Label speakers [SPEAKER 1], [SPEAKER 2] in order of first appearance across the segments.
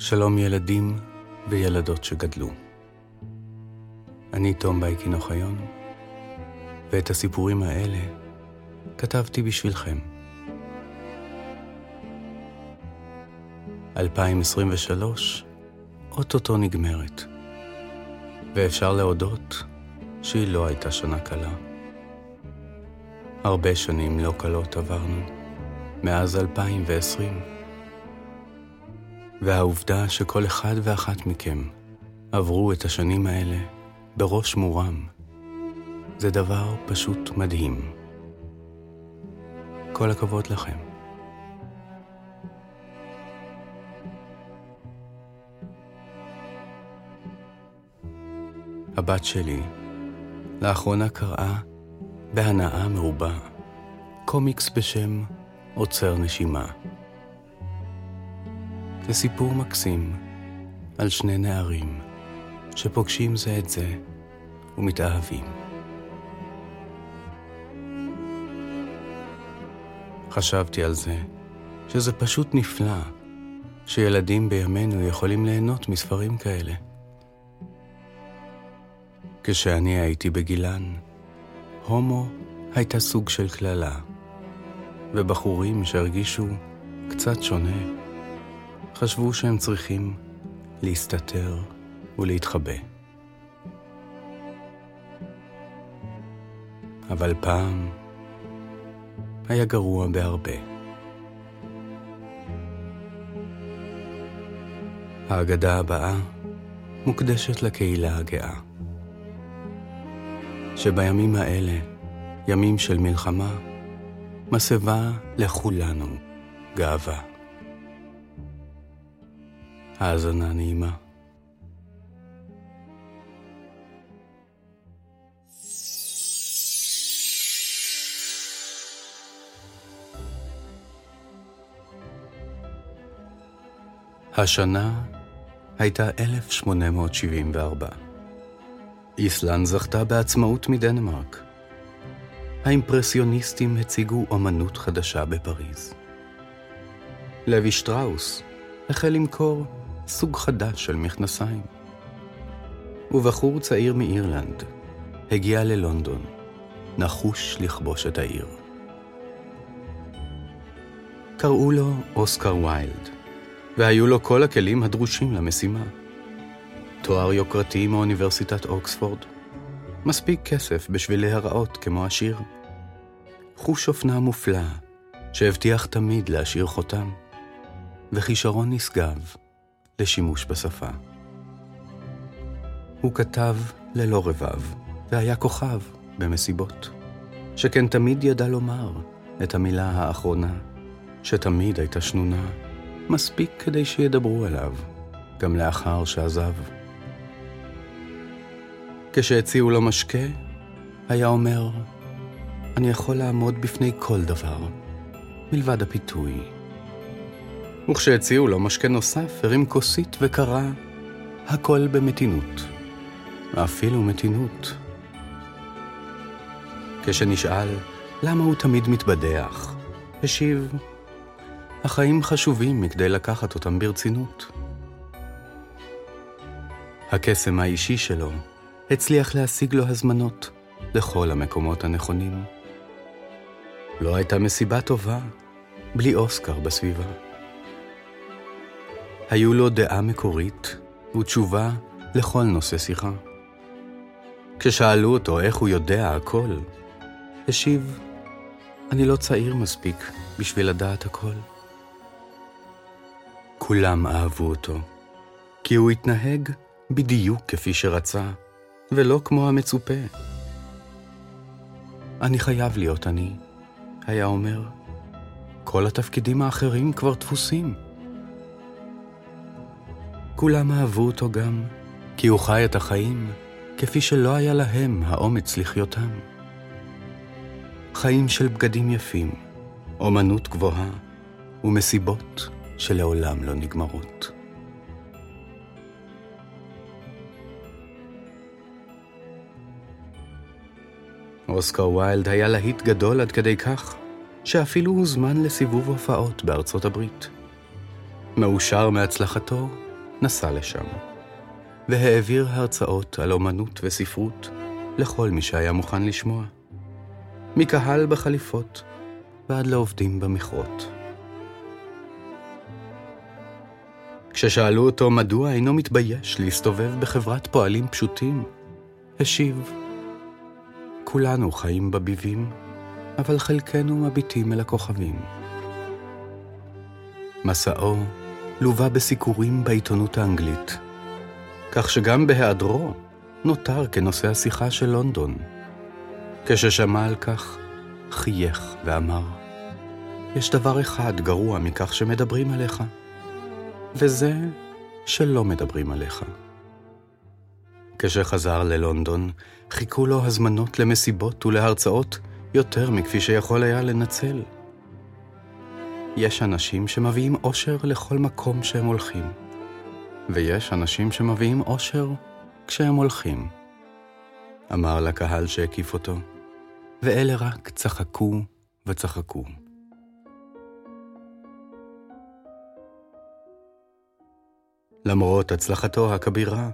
[SPEAKER 1] שלום ילדים וילדות שגדלו. אני תום בייקין אוחיון, ואת הסיפורים האלה כתבתי בשבילכם. 2023 אוטוטו נגמרת, ואפשר להודות שהיא לא הייתה שנה קלה. הרבה שנים לא קלות עברנו, מאז 2020. והעובדה שכל אחד ואחת מכם עברו את השנים האלה בראש מורם, זה דבר פשוט מדהים. כל הכבוד לכם. הבת שלי לאחרונה קראה בהנאה מרובה קומיקס בשם עוצר נשימה. זה סיפור מקסים על שני נערים שפוגשים זה את זה ומתאהבים. חשבתי על זה שזה פשוט נפלא שילדים בימינו יכולים ליהנות מספרים כאלה. כשאני הייתי בגילן, הומו הייתה סוג של קללה, ובחורים שהרגישו קצת שונה חשבו שהם צריכים להסתתר ולהתחבא. אבל פעם היה גרוע בהרבה. ההגדה הבאה מוקדשת לקהילה הגאה. שבימים האלה, ימים של מלחמה, מסבה לכולנו גאווה. האזנה נעימה. השנה הייתה 1874. איסלנד זכתה בעצמאות מדנמרק. האימפרסיוניסטים הציגו אומנות חדשה בפריז. לוי שטראוס החל למכור סוג חדש של מכנסיים. ובחור צעיר מאירלנד הגיע ללונדון, נחוש לכבוש את העיר. קראו לו אוסקר ויילד, והיו לו כל הכלים הדרושים למשימה. תואר יוקרתי מאוניברסיטת אוקספורד, מספיק כסף בשביל להיראות כמו השיר. חוש אופנה מופלא, שהבטיח תמיד להשאיר חותם, וכישרון נשגב לשימוש בשפה. הוא כתב ללא רבב, והיה כוכב במסיבות, שכן תמיד ידע לומר את המילה האחרונה, שתמיד הייתה שנונה, מספיק כדי שידברו עליו, גם לאחר שעזב. כשהציעו לו משקה, היה אומר, אני יכול לעמוד בפני כל דבר, מלבד הפיתוי. וכשהציעו לו משקה נוסף, הרים כוסית וקרא, הכל במתינות. אפילו מתינות. כשנשאל למה הוא תמיד מתבדח, השיב, החיים חשובים מכדי לקחת אותם ברצינות. הקסם האישי שלו הצליח להשיג לו הזמנות לכל המקומות הנכונים. לא הייתה מסיבה טובה בלי אוסקר בסביבה. היו לו דעה מקורית ותשובה לכל נושא שיחה. כששאלו אותו איך הוא יודע הכל, השיב, אני לא צעיר מספיק בשביל לדעת הכל. כולם אהבו אותו, כי הוא התנהג בדיוק כפי שרצה, ולא כמו המצופה. אני חייב להיות אני, היה אומר. כל התפקידים האחרים כבר דפוסים. כולם אהבו אותו גם, כי הוא חי את החיים כפי שלא היה להם האומץ לחיותם. חיים של בגדים יפים, אומנות גבוהה ומסיבות שלעולם לא נגמרות. אוסקר ויילד היה להיט גדול עד כדי כך, שאפילו הוזמן לסיבוב הופעות בארצות הברית. מאושר מהצלחתו, נסע לשם, והעביר הרצאות על אומנות וספרות לכל מי שהיה מוכן לשמוע, מקהל בחליפות ועד לעובדים במכרות. כששאלו אותו מדוע אינו מתבייש להסתובב בחברת פועלים פשוטים, השיב, כולנו חיים בביבים, אבל חלקנו מביטים אל הכוכבים. מסעו לווה בסיקורים בעיתונות האנגלית, כך שגם בהיעדרו נותר כנושא השיחה של לונדון. כששמע על כך, חייך ואמר, יש דבר אחד גרוע מכך שמדברים עליך, וזה שלא מדברים עליך. כשחזר ללונדון, חיכו לו הזמנות למסיבות ולהרצאות יותר מכפי שיכול היה לנצל. יש אנשים שמביאים אושר לכל מקום שהם הולכים, ויש אנשים שמביאים אושר כשהם הולכים. אמר לקהל שהקיף אותו, ואלה רק צחקו וצחקו. למרות הצלחתו הכבירה,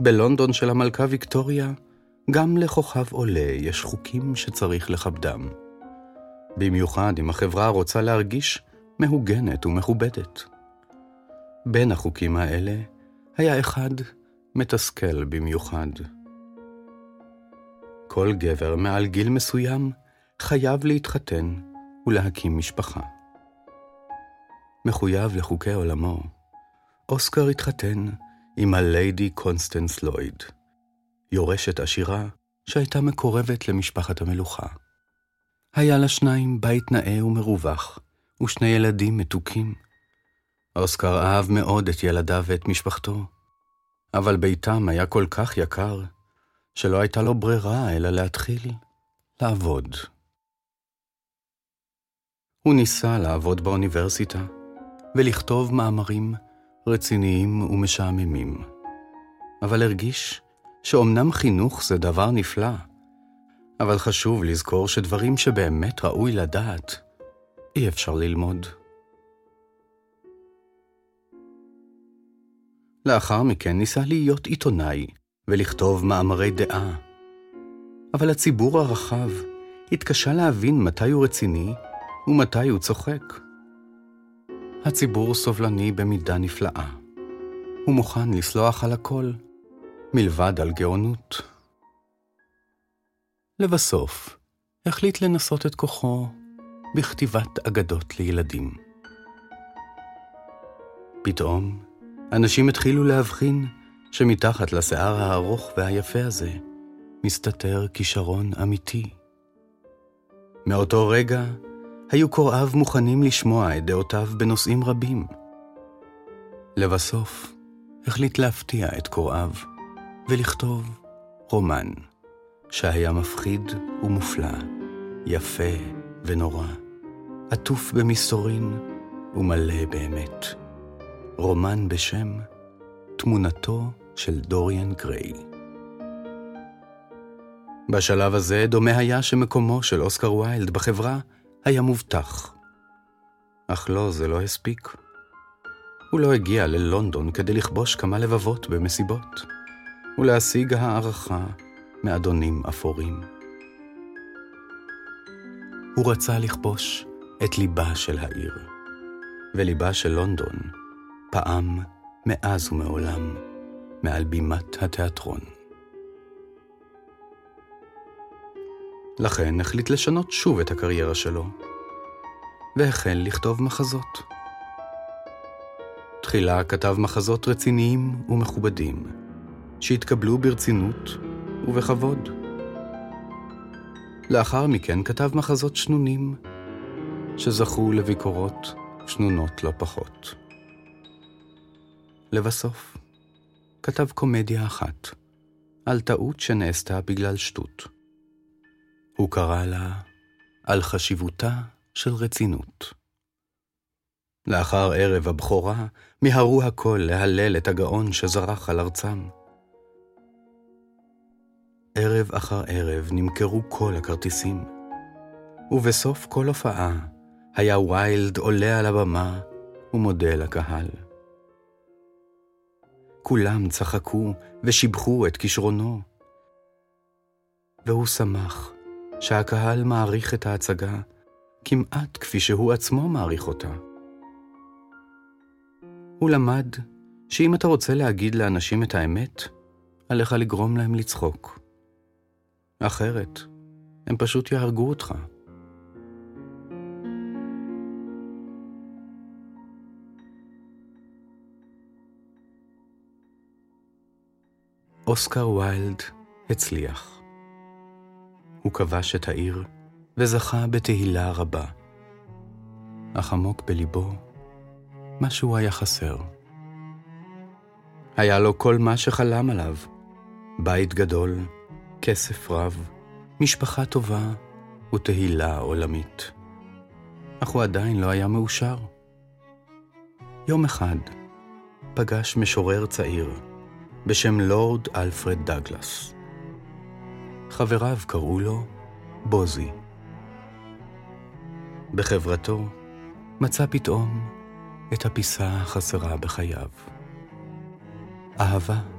[SPEAKER 1] בלונדון של המלכה ויקטוריה, גם לכוכב עולה יש חוקים שצריך לכבדם. במיוחד אם החברה רוצה להרגיש מהוגנת ומכובדת. בין החוקים האלה היה אחד מתסכל במיוחד. כל גבר מעל גיל מסוים חייב להתחתן ולהקים משפחה. מחויב לחוקי עולמו, אוסקר התחתן עם הליידי קונסטנס לויד, יורשת עשירה שהייתה מקורבת למשפחת המלוכה. היה לשניים בית נאה ומרווח, ושני ילדים מתוקים. אוסקר אהב מאוד את ילדיו ואת משפחתו, אבל ביתם היה כל כך יקר, שלא הייתה לו ברירה אלא להתחיל לעבוד. הוא ניסה לעבוד באוניברסיטה ולכתוב מאמרים רציניים ומשעממים, אבל הרגיש שאומנם חינוך זה דבר נפלא, אבל חשוב לזכור שדברים שבאמת ראוי לדעת, אי אפשר ללמוד. לאחר מכן ניסה להיות עיתונאי ולכתוב מאמרי דעה. אבל הציבור הרחב התקשה להבין מתי הוא רציני ומתי הוא צוחק. הציבור סובלני במידה נפלאה. הוא מוכן לסלוח על הכל, מלבד על גאונות. לבסוף, החליט לנסות את כוחו בכתיבת אגדות לילדים. פתאום, אנשים התחילו להבחין שמתחת לשיער הארוך והיפה הזה מסתתר כישרון אמיתי. מאותו רגע היו קוראיו מוכנים לשמוע את דעותיו בנושאים רבים. לבסוף, החליט להפתיע את קוראיו ולכתוב רומן שהיה מפחיד ומופלא, יפה ונורא, עטוף במסתורין ומלא באמת. רומן בשם תמונתו של דוריאן גריי. בשלב הזה דומה היה שמקומו של אוסקר ויילד בחברה היה מובטח. אך לא, זה לא הספיק. הוא לא הגיע ללונדון כדי לכבוש כמה לבבות במסיבות, ולהשיג הערכה מאדונים אפורים. הוא רצה לכבוש את ליבה של העיר, וליבה של לונדון פעם מאז ומעולם מעל בימת התיאטרון. לכן החליט לשנות שוב את הקריירה שלו, והחל לכתוב מחזות. תחילה כתב מחזות רציניים ומכובדים, שהתקבלו ברצינות ובכבוד. לאחר מכן כתב מחזות שנונים, שזכו לביקורות שנונות לא פחות. לבסוף, כתב קומדיה אחת, על טעות שנעשתה בגלל שטות. הוא קרא לה על חשיבותה של רצינות. לאחר ערב הבכורה, מיהרו הכל להלל את הגאון שזרח על ארצם. ערב אחר ערב נמכרו כל הכרטיסים, ובסוף כל הופעה היה ויילד עולה על הבמה ומודה לקהל. כולם צחקו ושיבחו את כישרונו. והוא שמח שהקהל מעריך את ההצגה כמעט כפי שהוא עצמו מעריך אותה. הוא למד שאם אתה רוצה להגיד לאנשים את האמת, עליך לגרום להם לצחוק. אחרת, הם פשוט יהרגו אותך. אוסקר ויילד הצליח. הוא כבש את העיר וזכה בתהילה רבה. אך עמוק בליבו, משהו היה חסר. היה לו כל מה שחלם עליו, בית גדול, כסף רב, משפחה טובה ותהילה עולמית. אך הוא עדיין לא היה מאושר. יום אחד פגש משורר צעיר בשם לורד אלפרד דגלס. חבריו קראו לו בוזי. בחברתו מצא פתאום את הפיסה החסרה בחייו. אהבה.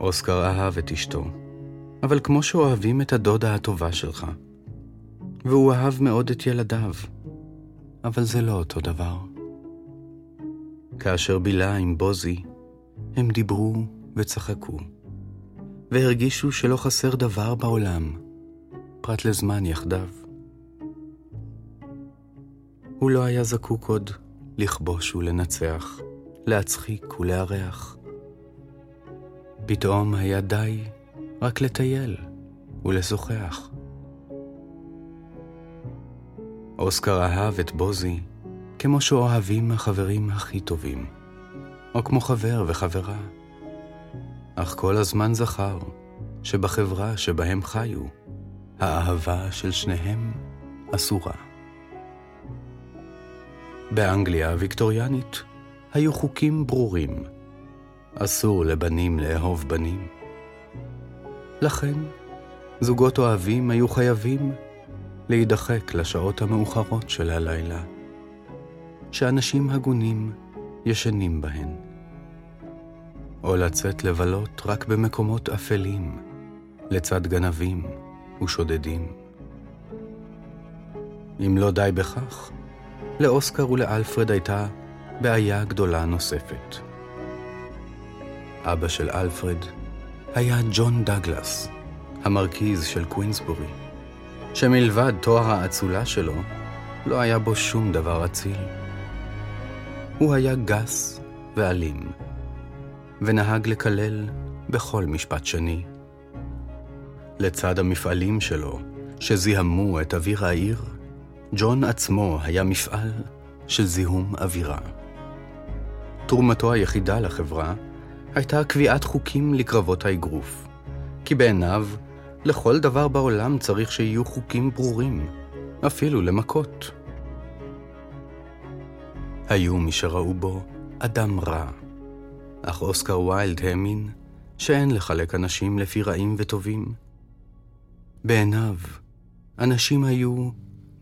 [SPEAKER 1] אוסקר אהב את אשתו, אבל כמו שאוהבים את הדודה הטובה שלך, והוא אהב מאוד את ילדיו, אבל זה לא אותו דבר. כאשר בילה עם בוזי, הם דיברו וצחקו, והרגישו שלא חסר דבר בעולם, פרט לזמן יחדיו. הוא לא היה זקוק עוד לכבוש ולנצח, להצחיק ולארח. פתאום היה די רק לטייל ולשוחח. אוסקר אהב את בוזי כמו שאוהבים החברים הכי טובים, או כמו חבר וחברה. אך כל הזמן זכר שבחברה שבהם חיו, האהבה של שניהם אסורה. באנגליה הוויקטוריאנית היו חוקים ברורים. אסור לבנים לאהוב בנים. לכן, זוגות אוהבים היו חייבים להידחק לשעות המאוחרות של הלילה, שאנשים הגונים ישנים בהן, או לצאת לבלות רק במקומות אפלים, לצד גנבים ושודדים. אם לא די בכך, לאוסקר ולאלפרד הייתה בעיה גדולה נוספת. אבא של אלפרד היה ג'ון דגלס, המרכיז של קווינסבורי, שמלבד תואר האצולה שלו, לא היה בו שום דבר אציל. הוא היה גס ואלים, ונהג לקלל בכל משפט שני. לצד המפעלים שלו, שזיהמו את אוויר העיר, ג'ון עצמו היה מפעל של זיהום אווירה. תרומתו היחידה לחברה הייתה קביעת חוקים לקרבות האגרוף, כי בעיניו, לכל דבר בעולם צריך שיהיו חוקים ברורים, אפילו למכות. היו מי שראו בו אדם רע, אך אוסקר ויילד האמין שאין לחלק אנשים לפי רעים וטובים. בעיניו, אנשים היו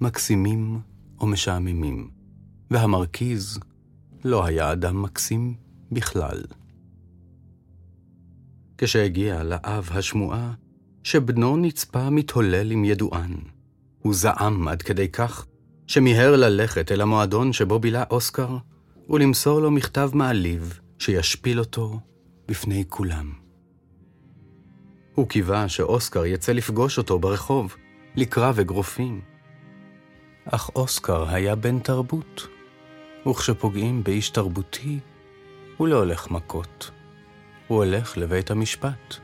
[SPEAKER 1] מקסימים או משעממים, והמרכיז לא היה אדם מקסים בכלל. כשהגיע לאב השמועה שבנו נצפה מתהולל עם ידוען, הוא זעם עד כדי כך שמיהר ללכת אל המועדון שבו בילה אוסקר ולמסור לו מכתב מעליב שישפיל אותו בפני כולם. הוא קיווה שאוסקר יצא לפגוש אותו ברחוב, לקרב אגרופים. אך אוסקר היה בן תרבות, וכשפוגעים באיש תרבותי, הוא לא הולך מכות, הוא הולך לבית המשפט.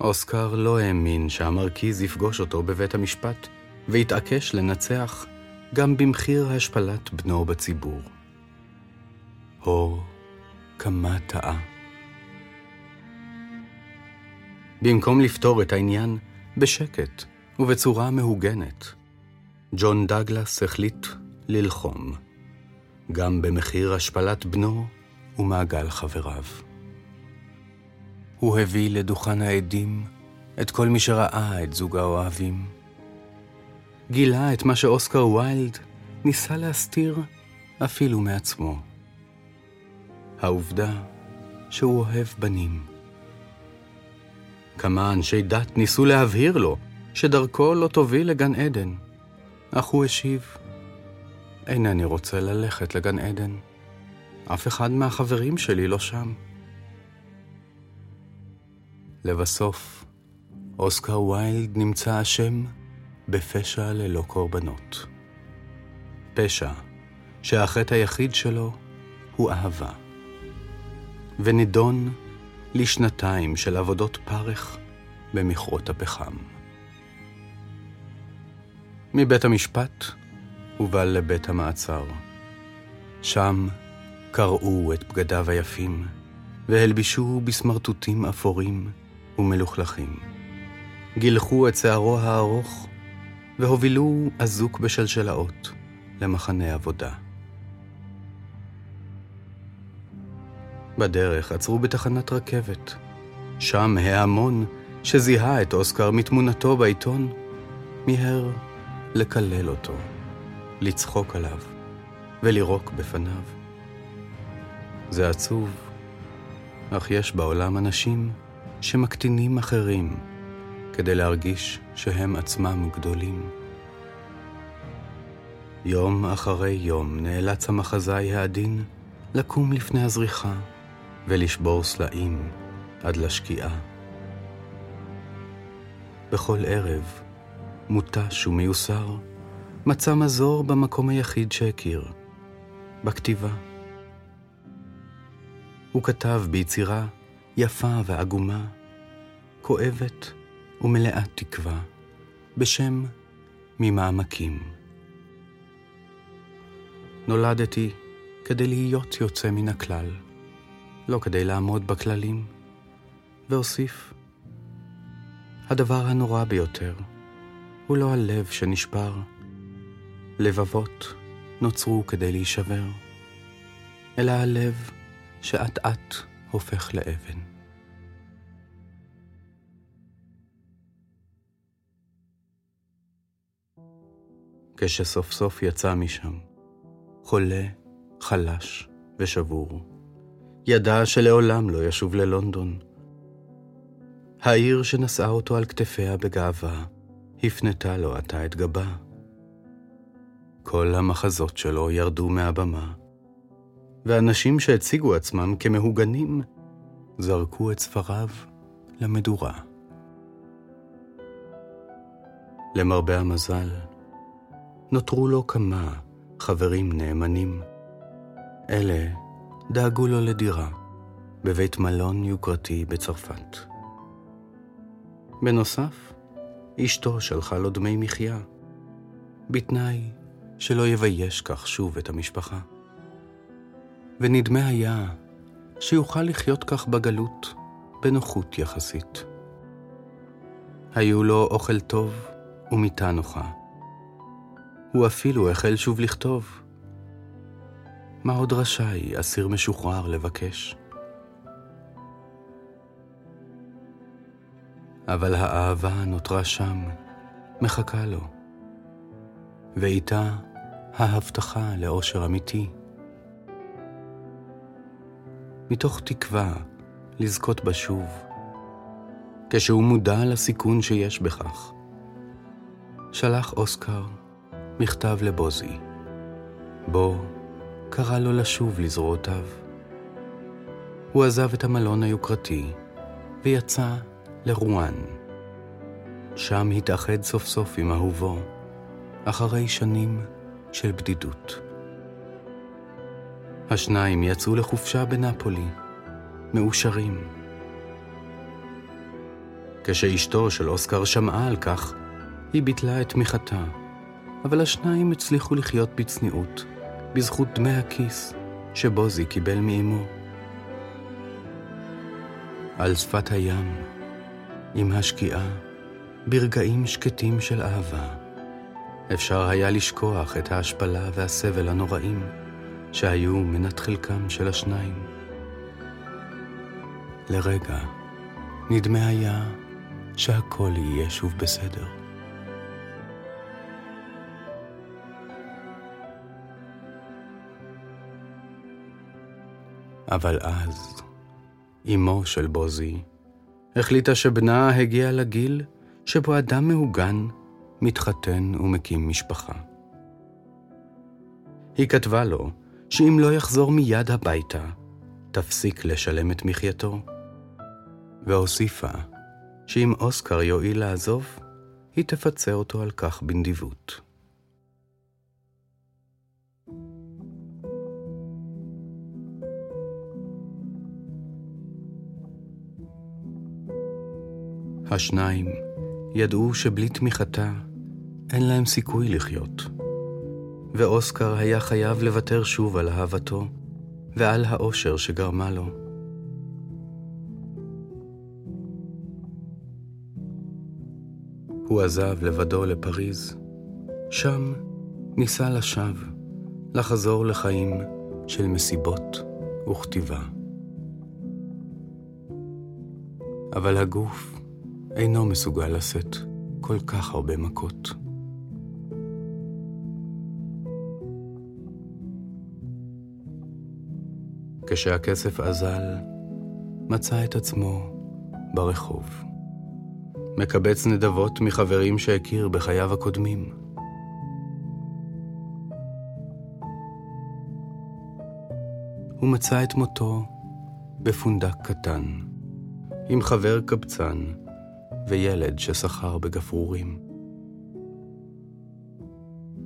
[SPEAKER 1] אוסקר לא האמין שהמרכיז יפגוש אותו בבית המשפט, והתעקש לנצח גם במחיר השפלת בנו בציבור. הו, כמה טעה. במקום לפתור את העניין בשקט, ובצורה מהוגנת. ג'ון דגלס החליט ללחום, גם במחיר השפלת בנו ומעגל חבריו. הוא הביא לדוכן העדים את כל מי שראה את זוג האוהבים. גילה את מה שאוסקר ויילד ניסה להסתיר אפילו מעצמו. העובדה שהוא אוהב בנים. כמה אנשי דת ניסו להבהיר לו שדרכו לא תוביל לגן עדן, אך הוא השיב, אינני רוצה ללכת לגן עדן. אף אחד מהחברים שלי לא שם. לבסוף, אוסקר ויילד נמצא אשם בפשע ללא קורבנות. פשע שהחטא היחיד שלו הוא אהבה. ונידון לשנתיים של עבודות פרך במכרות הפחם. מבית המשפט הובל לבית המעצר. שם קרעו את בגדיו היפים, והלבישו בסמרטוטים אפורים ומלוכלכים. גילחו את שערו הארוך, והובילו אזוק בשלשלאות למחנה עבודה. בדרך עצרו בתחנת רכבת. שם ההמון שזיהה את אוסקר מתמונתו בעיתון, מיהר לקלל אותו, לצחוק עליו ולירוק בפניו. זה עצוב, אך יש בעולם אנשים שמקטינים אחרים כדי להרגיש שהם עצמם גדולים. יום אחרי יום נאלץ המחזאי העדין לקום לפני הזריחה ולשבור סלעים עד לשקיעה. בכל ערב, מותש ומיוסר, מצא מזור במקום היחיד שהכיר, בכתיבה. הוא כתב ביצירה יפה ועגומה, כואבת ומלאת תקווה, בשם ממעמקים. נולדתי כדי להיות יוצא מן הכלל. לא כדי לעמוד בכללים. והוסיף, הדבר הנורא ביותר הוא לא הלב שנשבר. לבבות נוצרו כדי להישבר, אלא הלב שאט אט הופך לאבן. כשסוף סוף יצא משם, חולה, חלש ושבור. ידע שלעולם לא ישוב ללונדון. העיר שנשאה אותו על כתפיה בגאווה, הפנתה לו עתה את גבה. כל המחזות שלו ירדו מהבמה, ואנשים שהציגו עצמם כמהוגנים, זרקו את ספריו למדורה. למרבה המזל, נותרו לו כמה חברים נאמנים. אלה דאגו לו לדירה בבית מלון יוקרתי בצרפת. בנוסף, אשתו שלחה לו דמי מחיה, בתנאי שלא יבייש כך שוב את המשפחה. ונדמה היה שיוכל לחיות כך בגלות בנוחות יחסית. היו לו אוכל טוב ומיטה נוחה. הוא אפילו החל שוב לכתוב, מה עוד רשאי אסיר משוחרר לבקש? אבל האהבה נותרה שם, מחכה לו, ואיתה ההבטחה לאושר אמיתי. מתוך תקווה לזכות בה שוב, כשהוא מודע לסיכון שיש בכך. שלח אוסקר מכתב לבוזי, בו קרא לו לשוב לזרועותיו. הוא עזב את המלון היוקרתי ויצא לרואן. שם התאחד סוף סוף עם אהובו, אחרי שנים של בדידות. השניים יצאו לחופשה בנפולי, מאושרים. כשאשתו של אוסקר שמעה על כך, היא ביטלה את תמיכתה, אבל השניים הצליחו לחיות בצניעות, בזכות דמי הכיס שבוזי קיבל מאמו. על שפת הים, עם השקיעה, ברגעים שקטים של אהבה, אפשר היה לשכוח את ההשפלה והסבל הנוראים שהיו מנת חלקם של השניים. לרגע נדמה היה שהכל יהיה שוב בסדר. אבל אז, אמו של בוזי החליטה שבנה הגיע לגיל שבו אדם מהוגן מתחתן ומקים משפחה. היא כתבה לו שאם לא יחזור מיד הביתה, תפסיק לשלם את מחייתו, והוסיפה שאם אוסקר יואיל לעזוב, היא תפצה אותו על כך בנדיבות. השניים ידעו שבלי תמיכתה אין להם סיכוי לחיות. ואוסקר היה חייב לוותר שוב על אהבתו ועל האושר שגרמה לו. הוא עזב לבדו לפריז. שם ניסה לשווא, לחזור לחיים של מסיבות וכתיבה. אבל הגוף אינו מסוגל לשאת כל כך הרבה מכות. כשהכסף אזל, מצא את עצמו ברחוב. מקבץ נדבות מחברים שהכיר בחייו הקודמים. הוא מצא את מותו בפונדק קטן, עם חבר קבצן וילד שסחר בגפרורים.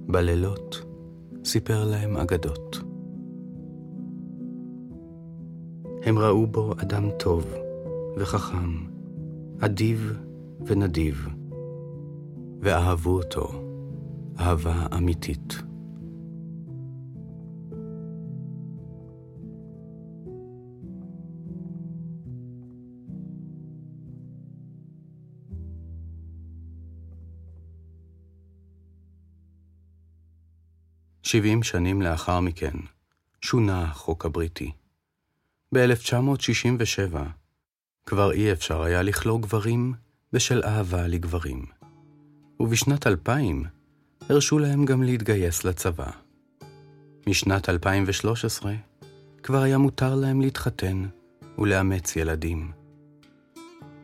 [SPEAKER 1] בלילות סיפר להם אגדות. הם ראו בו אדם טוב וחכם, אדיב ונדיב, ואהבו אותו אהבה אמיתית. שבעים שנים לאחר מכן, שונה החוק הבריטי. ב-1967 כבר אי אפשר היה לכלוא גברים בשל אהבה לגברים. ובשנת 2000 הרשו להם גם להתגייס לצבא. משנת 2013 כבר היה מותר להם להתחתן ולאמץ ילדים.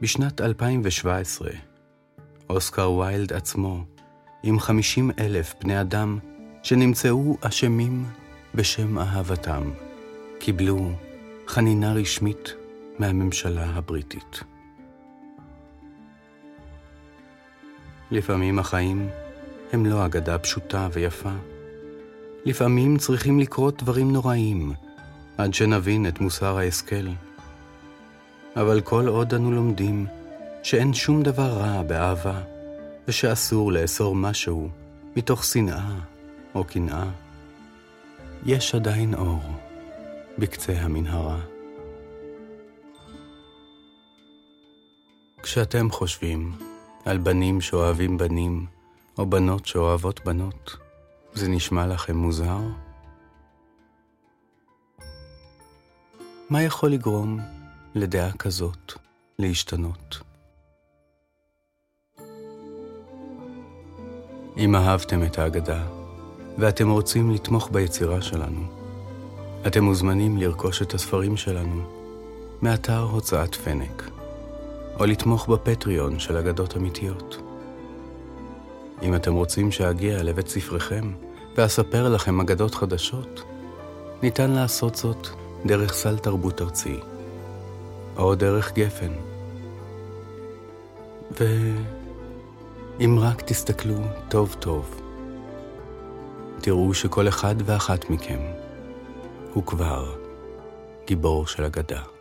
[SPEAKER 1] בשנת 2017 אוסקר ויילד עצמו, עם 50 אלף בני אדם שנמצאו אשמים בשם אהבתם, קיבלו חנינה רשמית מהממשלה הבריטית. לפעמים החיים הם לא אגדה פשוטה ויפה. לפעמים צריכים לקרות דברים נוראים עד שנבין את מוסר ההשכל. אבל כל עוד אנו לומדים שאין שום דבר רע באהבה, ושאסור לאסור משהו מתוך שנאה או קנאה, יש עדיין אור בקצה המנהרה. כשאתם חושבים על בנים שאוהבים בנים, או בנות שאוהבות בנות. זה נשמע לכם מוזר? מה יכול לגרום לדעה כזאת להשתנות? אם אהבתם את ההגדה, ואתם רוצים לתמוך ביצירה שלנו, אתם מוזמנים לרכוש את הספרים שלנו מאתר הוצאת פנק. או לתמוך בפטריון של אגדות אמיתיות. אם אתם רוצים שאגיע לבית ספריכם ואספר לכם אגדות חדשות, ניתן לעשות זאת דרך סל תרבות ארצי, או דרך גפן. ואם רק תסתכלו טוב טוב, תראו שכל אחד ואחת מכם הוא כבר גיבור של אגדה.